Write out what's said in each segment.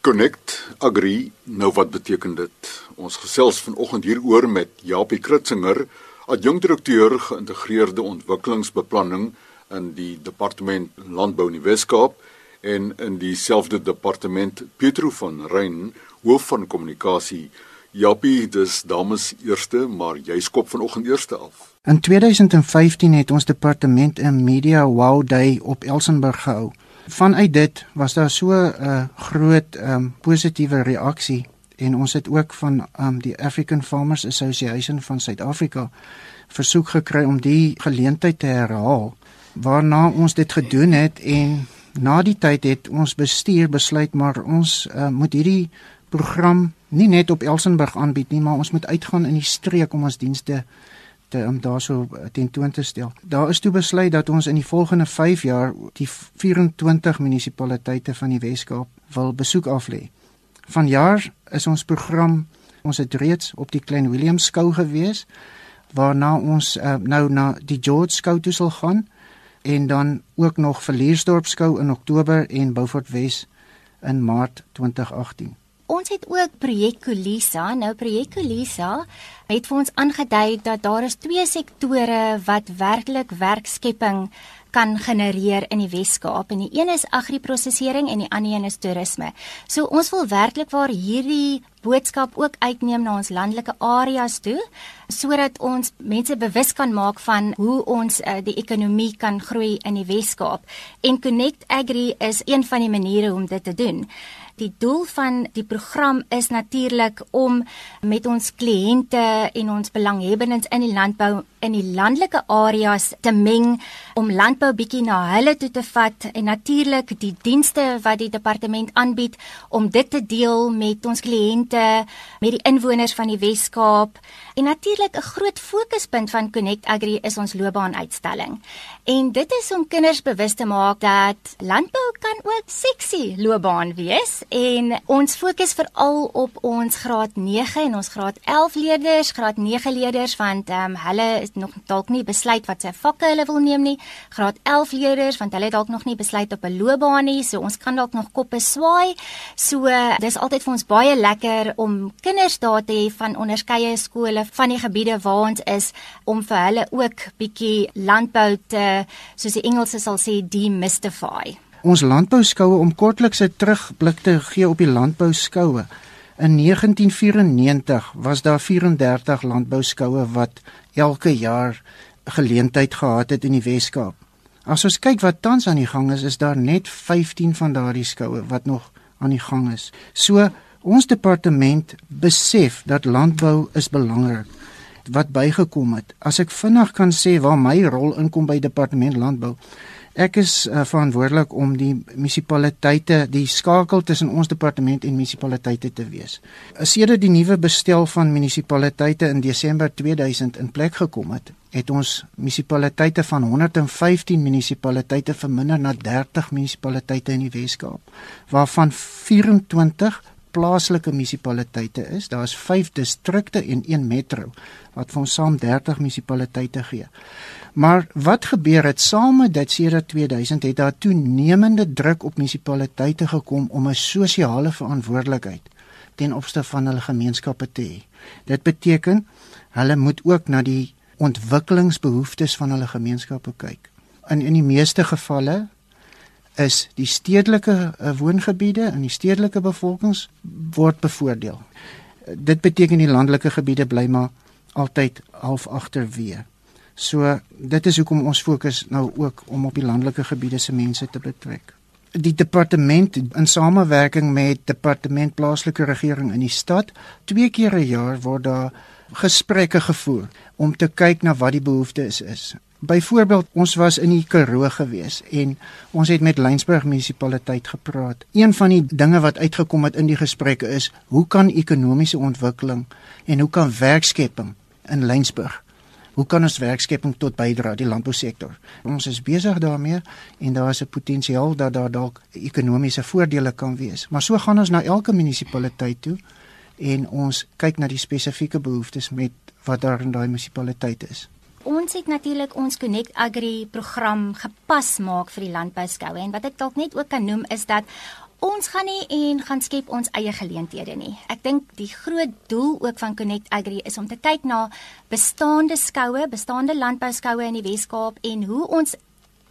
Connect Agri, nou wat beteken dit? Ons gesels vanoggend hieroor met Japie Kritzinger, adjunkdirekteur geïntegreerde ontwikkelingsbeplanning in die Departement Landbou in die Wes-Kaap en in dieselfde departement Pietro van Rein, hoof van kommunikasie. Japie, dis dames eerste, maar jy skop vanoggend eerste af. In 2015 het ons departement 'n media wow day op Elsenburg gehou. Vanuit dit was daar so 'n uh, groot um, positiewe reaksie en ons het ook van um, die African Farmers Association van Suid-Afrika versoek gekry om die geleentheid te herhaal waarna ons dit gedoen het en na die tyd het ons bestuur besluit maar ons uh, moet hierdie program nie net op Elsenburg aanbied nie maar ons moet uitgaan in die streek om ons dienste te om daarso eh, tentoon te stel. Daar is toe besluit dat ons in die volgende 5 jaar die 24 munisipaliteite van die Wes-Kaap wil besoek aflê. Vanjaar is ons program ons het reeds op die Klein Willem skou gewees waarna ons uh, nou na die George skou toe sal gaan en dan ook nog Verliersdorp skou in Oktober en Beaufort Wes in Maart 2018. Ons het ook projek Kolisa. Nou projek Kolisa het vir ons aangedui dat daar is twee sektore wat werklik werkskepping kan genereer in die Wes-Kaap en die een is agriprosesering en die ander een is toerisme. So ons wil werklik waar hierdie boodskap ook uitneem na ons landelike areas toe sodat ons mense bewus kan maak van hoe ons uh, die ekonomie kan groei in die Wes-Kaap. En Connect Agri is een van die maniere om dit te doen. Die doel van die program is natuurlik om met ons kliënte en ons belanghebbendes in die landbou in die landelike areas te meng om landbou bietjie na hulle toe te vat en natuurlik die dienste wat die departement aanbied om dit te deel met ons kliënte, met die inwoners van die Wes-Kaap en natuurlik 'n groot fokuspunt van Connect Agri is ons loopbaanuitstalling. En dit is om kinders bewus te maak dat landbou kan ook seksie loopbaan wees en ons fokus veral op ons graad 9 en ons graad 11 leerders, graad 9 leerders want ehm um, hulle is nog dalk nie besluit wat se vakke hulle wil neem nie. Graad 11 leerders want hulle dalk nog nie besluit op 'n loopbaan nie, so ons kan dalk nog koppe swaai. So dis altyd vir ons baie lekker om kinders daar te hê van onderskeie skole van die gebiede waar ons is om vir hulle ook bietjie landbou te soos die Engelse sal sê demystify. Ons landbouskoue om kortliks 'n terugblik te gee op die landbouskoue. In 1994 was daar 34 landbouskoue wat elke jaar geleentheid gehad het in die Wes-Kaap. As ons kyk wat tans aan die gang is, is daar net 15 van daardie skoue wat nog aan die gang is. So ons departement besef dat landbou is belangrik wat bygekom het. As ek vinnig kan sê waar my rol inkom by departement landbou, Ek is uh, verantwoordelik om die munisipaliteite, die skakel tussen ons departement en munisipaliteite te wees. Sedert die nuwe bestel van munisipaliteite in Desember 2000 in plek gekom het, het ons munisipaliteite van 115 munisipaliteite verminder na 30 munisipaliteite in die Wes-Kaap, waarvan 24 plaaslike munisipaliteite is. Daar's 5 distrikte en 1 metro wat vir ons saam 30 munisipaliteite gee. Maar wat gebeur het saam met dit sedert 2000 het daar toenemende druk op munisipaliteite gekom om 'n sosiale verantwoordelikheid ten opsigte van hulle gemeenskappe te hê. Dit beteken hulle moet ook na die ontwikkelingsbehoeftes van hulle gemeenskappe kyk. In in die meeste gevalle is die stedelike uh, woongebiede en die stedelike bevolkings word bevoordeel. Dit beteken die landelike gebiede bly maar altyd half agterweë. So dit is hoekom ons fokus nou ook om op die landelike gebiede se mense te betrek. Die departement in samewerking met departement plaaslike regering in die stad, twee keer 'n jaar word daar gesprekke gevoer om te kyk na wat die behoeftes is. Byvoorbeeld, ons was in die Karoo gewees en ons het met Lensburg munisipaliteit gepraat. Een van die dinge wat uitgekom het in die gesprekke is, hoe kan ekonomiese ontwikkeling en hoe kan werkskepping in Lensburg hoe kan ons werkskepping tot bydra die landbousektor? Ons is besig daarmee en daar is 'n potensiaal dat daar dalk ekonomiese voordele kan wees. Maar so gaan ons na elke munisipaliteit toe en ons kyk na die spesifieke behoeftes met wat daar in daai munisipaliteit is. Ons het natuurlik ons Connect Agri program gepas maak vir die landbouskoue en wat ek dalk net ook kan noem is dat ons gaan nie en gaan skep ons eie geleenthede nie. Ek dink die groot doel ook van Connect Agri is om te kyk na bestaande skoue, bestaande landbouskoue in die Wes-Kaap en hoe ons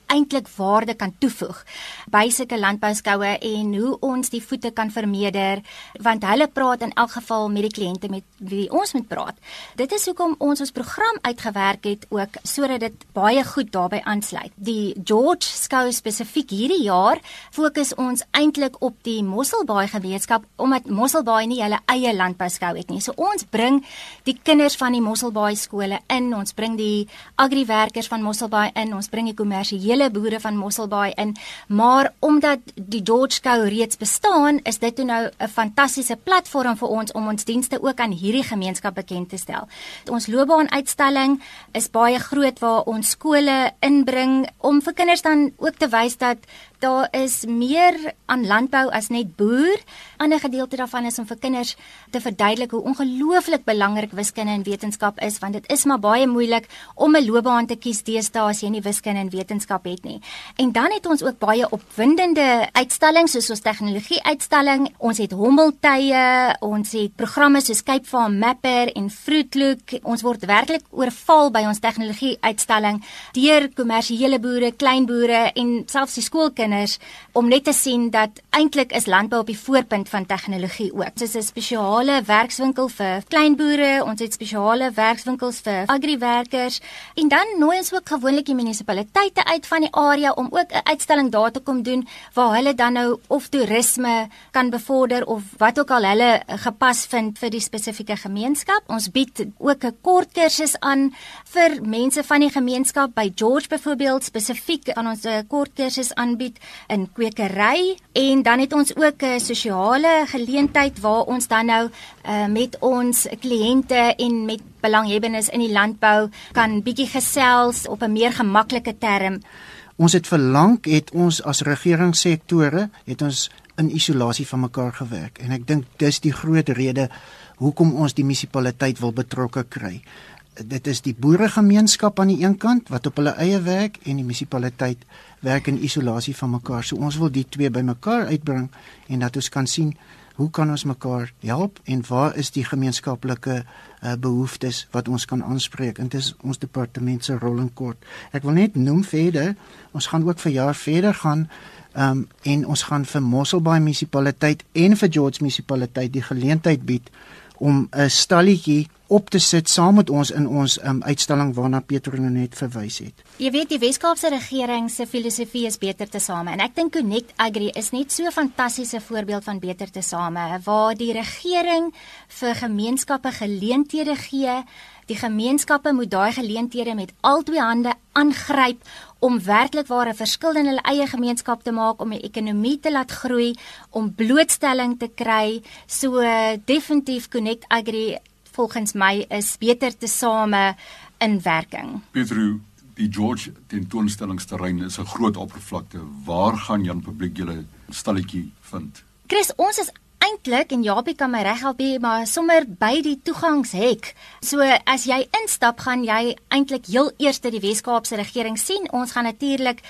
eintlik waarde kan toevoeg by sulke landbouskoue en hoe ons die voete kan vermeerder want hulle praat in elk geval met die kliënte met wie ons moet praat. Dit is hoekom ons ons program uitgewerk het ook sodat dit baie goed daarbey aansluit. Die George skou spesifiek hierdie jaar fokus ons eintlik op die Mosselbaai gemeenskap omdat Mosselbaai nie hulle eie landbouskou het nie. So ons bring die kinders van die Mosselbaai skole in, ons bring die agriwerkers van Mosselbaai in, ons bring die kommersiële hele boere van Mosselbaai in, maar omdat die George Skou reeds bestaan, is dit nou 'n fantastiese platform vir ons om ons dienste ook aan hierdie gemeenskap bekend te stel. Ons loopbaanuitstalling is baie groot waar ons skole inbring om vir kinders dan ook te wys dat daar is meer aan landbou as net boer. 'n Ander gedeelte daarvan is om vir kinders te verduidelik hoe ongelooflik belangrik wiskunde en wetenskap is, want dit is maar baie moeilik om 'n loopbaan te kies deesdae as jy nie wiskunde en wetenskap het nie. En dan het ons ook baie opwindende uitstallings soos ons tegnologie uitstalling, ons het hommeltuie, ons het programme soos Cape Farm Mapper en Fruitlook. Ons word werklik oorval by ons tegnologie uitstalling deur kommersiële boere, klein boere en selfs die skoolkinders kinders om net te sien dat eintlik is landbou op die voorpunt van tegnologie ook. Dit is 'n spesiale werkswinkel vir kleinboere, ons het spesiale werkswinkels vir agriwerkers en dan nooi ons ook gewoonlik die munisipaliteite uit van die area om ook 'n uitstalling daar te kom doen waar hulle dan nou of toerisme kan bevorder of wat ook al hulle gepas vind vir die spesifieke gemeenskap. Ons bied ook 'n kort kursus aan vir mense van die gemeenskap by George byvoorbeeld spesifiek aan ons 'n kort kursus aanbied in kwekery. En dan het ons ook 'n sosiale geleentheid waar ons dan nou uh, met ons kliënte en met belanghebbendes in die landbou kan bietjie gesels op 'n meer gemaklike term. Ons het verlang het ons as regeringssektore het ons in isolasie van mekaar gewerk. En ek dink dis die groot rede hoekom ons die munisipaliteit wil betrokke kry dit is die boeregemeenskap aan die een kant wat op hulle eie werk en die munisipaliteit werk in isolasie van mekaar. So ons wil die twee bymekaar uitbring en dat ons kan sien hoe kan ons mekaar help en waar is die gemeenskaplike uh, behoeftes wat ons kan aanspreek. En dit is ons departement se rol in kort. Ek wil net noem verder, ons gaan ook vir jaar verder gaan um, en ons gaan vir Mosselbaai munisipaliteit en vir George munisipaliteit die geleentheid bied om 'n stalletjie op te sit saam met ons in ons um, uitstalling waarna Pieter nou net verwys het. Jy weet die Wes-Kaapse regering se filosofie is beter te same en ek dink Connect Agri is net so 'n fantastiese voorbeeld van beter te same waar die regering vir gemeenskappe geleenthede gee. Die gemeenskappe moet daai geleenthede met albei hande aangryp om werklik ware verskil in hulle eie gemeenskap te maak om die ekonomie te laat groei, om blootstelling te kry. So definitief Connect Agri volgens my is beter te same in werking. Petru, die George tentoonstellingsterrein is 'n groot oppervlakte. Waar gaan Jan publiek julle stalletjie vind? Chris, ons is eintlik en Japie kan my reghelp hier maar sommer by die toegangshek. So as jy instap gaan jy eintlik heel eers die Wes-Kaapse regering sien. Ons gaan natuurlik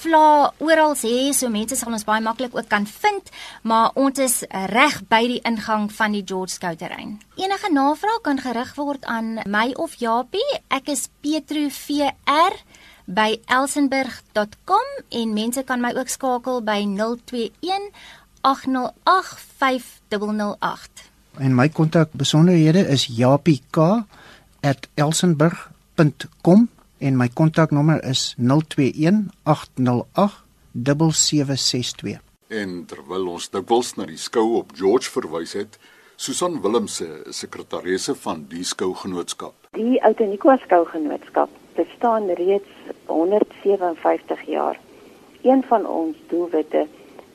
vla oral hê so mense sal ons baie maklik ook kan vind, maar ons is reg by die ingang van die George Skouterrein. Enige navraag kan gerig word aan my of Japie. Ek is Petro VR by elsenburg.com en mense kan my ook skakel by 021 0800 En my kontak besonderhede is japik@elsenburg.com en my kontaknommer is 021 808 7762. En terwyl ons dikwels na die skou op George verwys het, Susan Willemse, sekretaresse van die skougenootskap. Die Outeniko skougenootskap bestaan reeds 157 jaar. Een van ons doelwitte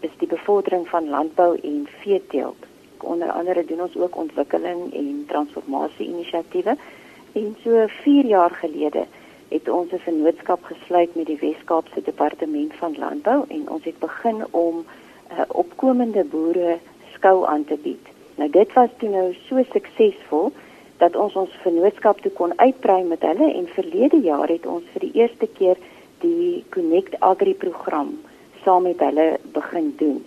is die bevordering van landbou en veeteelt. Onder andere doen ons ook ontwikkeling en transformasie inisiatiewe. En so 4 jaar gelede het ons 'n vennootskap gesluit met die Wes-Kaapse Departement van Landbou en ons het begin om uh, opkomende boere skou aan te bied. Nou dit was toe nou so suksesvol dat ons ons vennootskap toe kon uitbrei met hulle en verlede jaar het ons vir die eerste keer die Connect Agri program saam met hulle begin doen.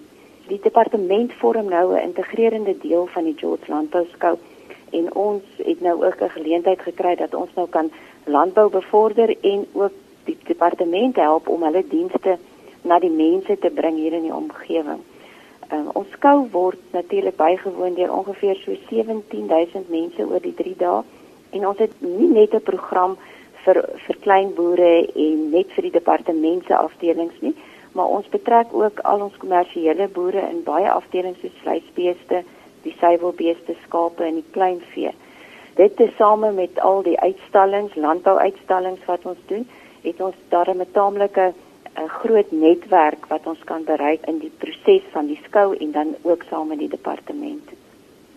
Die departement vorm nou 'n integrerende deel van die George Landbou Skou en ons het nou ook 'n geleentheid gekry dat ons nou kan landbou bevorder en ook die departement help om hulle dienste na die mense te bring hier in die omgewing. Um, ons skou word natuurlik bygewoon deur ongeveer so 17000 mense oor die 3 dae en ons het nie net 'n program vir vir klein boere en net vir die departement se afdelings nie, maar ons betrek ook al ons kommersiële boere in baie afdelings soos vleisbeeste, die suiwelbeeste, skape en die kleinvee. Dit is same met al die uitstallings, landbouuitstallings wat ons doen, het ons daarmee 'n taamlike 'n groot netwerk wat ons kan bereik in die proses van die skou en dan ook saam met die departement.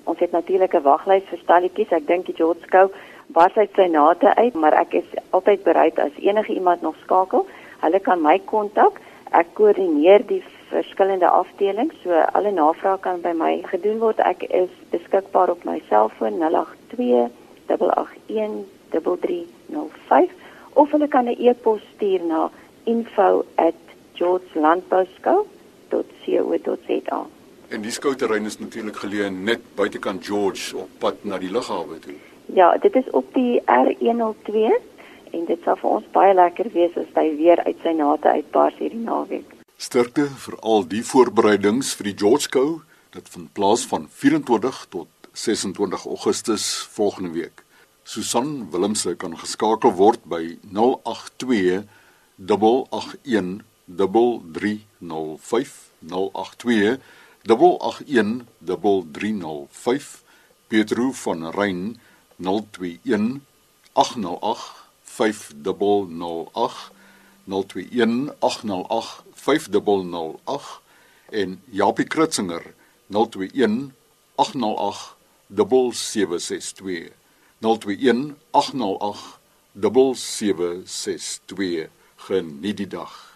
Ons het natuurlik 'n waglys vir stalletjies. Ek dink die George Skou bars uit sy nate uit, maar ek is altyd bereid as enige iemand nog skakel. Hulle kan my kontak. Ek koördineer die verskillende afdelings, so alle navrae kan by my gedoen word. Ek is beskikbaar op my selfoon 082 881 3305 of hulle kan 'n e-pos stuur na info@georgelandbouskou.co.za. En die skouterrein is natuurlik geleë net buitekant George op pad na die lughawe toe. Ja, dit is op die R102 en dit sal vir ons baie lekker wees as hy weer uit sy nate uitbars hierdie naweek. Sterkte vir al die voorbereidings vir die George Skou dit vind plaas van 24 tot 26 Augustus volgende week. Susan Willemse kan geskakel word by 082 881 3305 082 881 3305 Pietro van Rein 021 808 5008 021 808 5008 en Japie Kritzinger 021 808 7762 021 808 7762 geniet die dag